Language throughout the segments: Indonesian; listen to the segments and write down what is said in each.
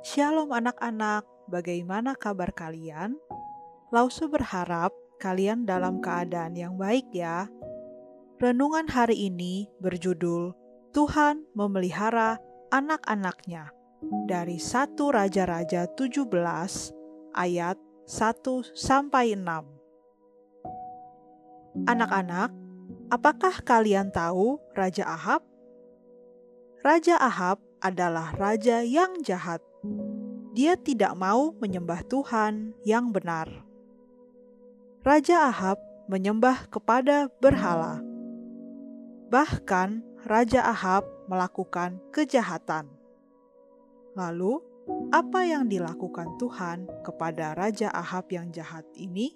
Shalom anak-anak, bagaimana kabar kalian? Lausu berharap kalian dalam keadaan yang baik ya. Renungan hari ini berjudul Tuhan memelihara anak-anaknya dari 1 Raja-Raja 17 ayat 1 sampai 6. Anak-anak, apakah kalian tahu Raja Ahab? Raja Ahab adalah raja yang jahat. Dia tidak mau menyembah Tuhan yang benar. Raja Ahab menyembah kepada berhala. Bahkan Raja Ahab melakukan kejahatan. Lalu, apa yang dilakukan Tuhan kepada Raja Ahab yang jahat ini?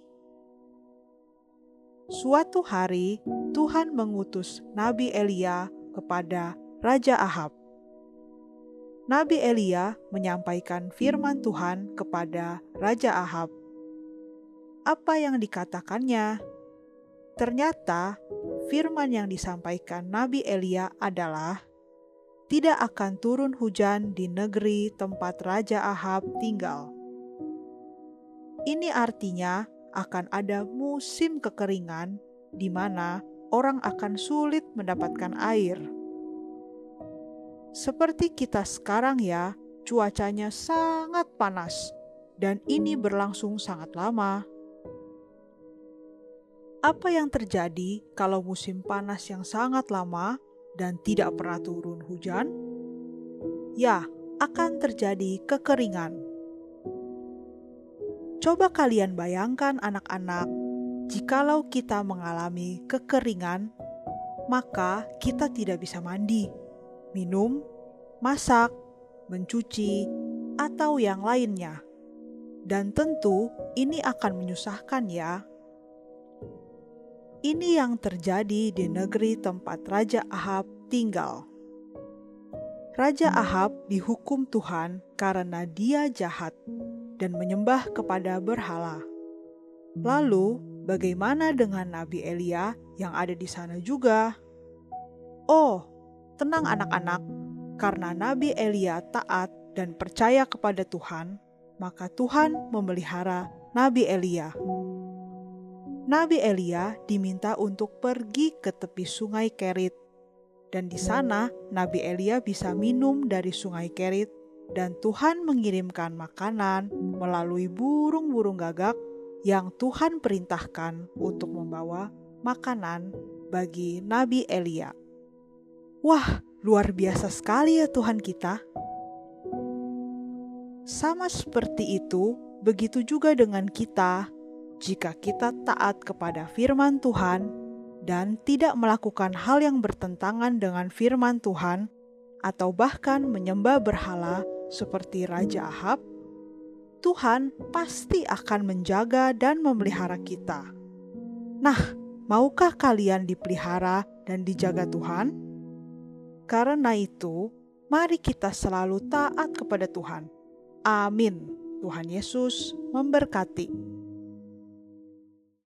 Suatu hari, Tuhan mengutus Nabi Elia kepada Raja Ahab. Nabi Elia menyampaikan firman Tuhan kepada Raja Ahab. Apa yang dikatakannya? Ternyata firman yang disampaikan Nabi Elia adalah tidak akan turun hujan di negeri tempat Raja Ahab tinggal. Ini artinya akan ada musim kekeringan di mana orang akan sulit mendapatkan air. Seperti kita sekarang ya, cuacanya sangat panas dan ini berlangsung sangat lama. Apa yang terjadi kalau musim panas yang sangat lama dan tidak pernah turun hujan? Ya, akan terjadi kekeringan. Coba kalian bayangkan anak-anak, jikalau kita mengalami kekeringan, maka kita tidak bisa mandi, minum, masak, mencuci, atau yang lainnya. Dan tentu ini akan menyusahkan ya. Ini yang terjadi di negeri tempat Raja Ahab tinggal. Raja Ahab dihukum Tuhan karena dia jahat dan menyembah kepada berhala. Lalu, bagaimana dengan Nabi Elia yang ada di sana juga? Oh, tenang anak-anak, karena Nabi Elia taat dan percaya kepada Tuhan, maka Tuhan memelihara Nabi Elia. Nabi Elia diminta untuk pergi ke tepi sungai Kerit, dan di sana Nabi Elia bisa minum dari sungai Kerit dan Tuhan mengirimkan makanan melalui burung-burung gagak yang Tuhan perintahkan untuk membawa makanan bagi Nabi Elia. Wah, luar biasa sekali ya Tuhan kita. Sama seperti itu, begitu juga dengan kita. Jika kita taat kepada firman Tuhan dan tidak melakukan hal yang bertentangan dengan firman Tuhan, atau bahkan menyembah berhala, seperti Raja Ahab, Tuhan pasti akan menjaga dan memelihara kita. Nah, maukah kalian dipelihara dan dijaga Tuhan? Karena itu, mari kita selalu taat kepada Tuhan. Amin. Tuhan Yesus memberkati.